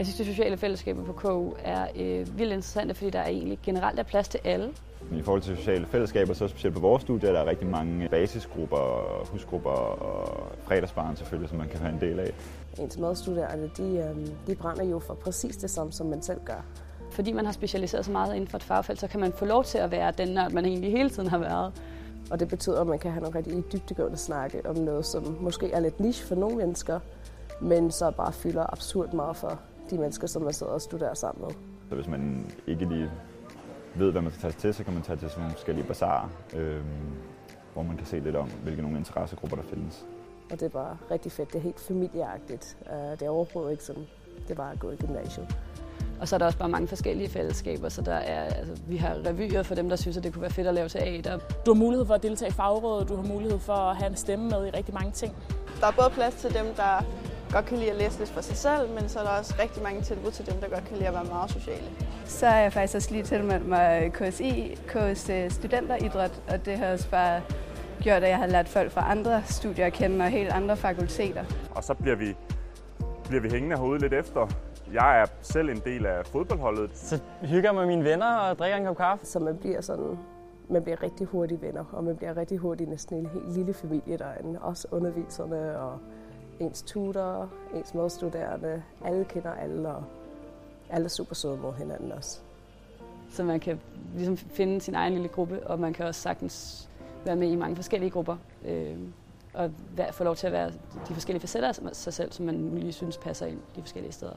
Jeg synes, det sociale fællesskaber på KU er øh, vildt interessante, fordi der er egentlig generelt er plads til alle. I forhold til sociale fællesskaber, så specielt på vores studie, der er rigtig mange basisgrupper, husgrupper og fredagsbarn selvfølgelig, som man kan være en del af. Ens medstuderende, de, øh, de brænder jo for præcis det samme, som man selv gør. Fordi man har specialiseret sig meget inden for et fagfelt, så kan man få lov til at være den nørd, man egentlig hele tiden har været. Og det betyder, at man kan have nogle rigtig dybdegående snakke om noget, som måske er lidt niche for nogle mennesker, men så bare fylder absurd meget for de mennesker, som man sidder og studerer sammen med. Så hvis man ikke lige ved, hvad man skal tage til, så kan man tage til sådan nogle forskellige bazarer, øh, hvor man kan se lidt om, hvilke nogle interessegrupper der findes. Og det er bare rigtig fedt. Det er helt familieagtigt. Uh, det er overhovedet ikke sådan, det er bare at gå i gymnasiet. Og så er der også bare mange forskellige fællesskaber, så der er, altså, vi har revyer for dem, der synes, at det kunne være fedt at lave teater. Du har mulighed for at deltage i fagrådet, du har mulighed for at have en stemme med i rigtig mange ting. Der er både plads til dem, der godt kan lide at læse lidt for sig selv, men så er der også rigtig mange tilbud til dem, der godt kan lide at være meget sociale. Så er jeg faktisk også lige tilmeldt mig KSI, KS Studenteridræt, og det har også bare gjort, at jeg har lært folk fra andre studier at kende og helt andre fakulteter. Og så bliver vi, bliver vi hængende herude lidt efter. Jeg er selv en del af fodboldholdet. Så hygger med mine venner og drikker en kop kaffe. Så man bliver sådan man bliver rigtig hurtigt venner, og man bliver rigtig hurtigt næsten en helt lille familie derinde. Også underviserne og ens tutor, ens medstuderende. Alle kender alle, og alle er super søde mod hinanden også. Så man kan ligesom finde sin egen lille gruppe, og man kan også sagtens være med i mange forskellige grupper. Øh, og få lov til at være de forskellige facetter af sig selv, som man lige synes passer ind de forskellige steder.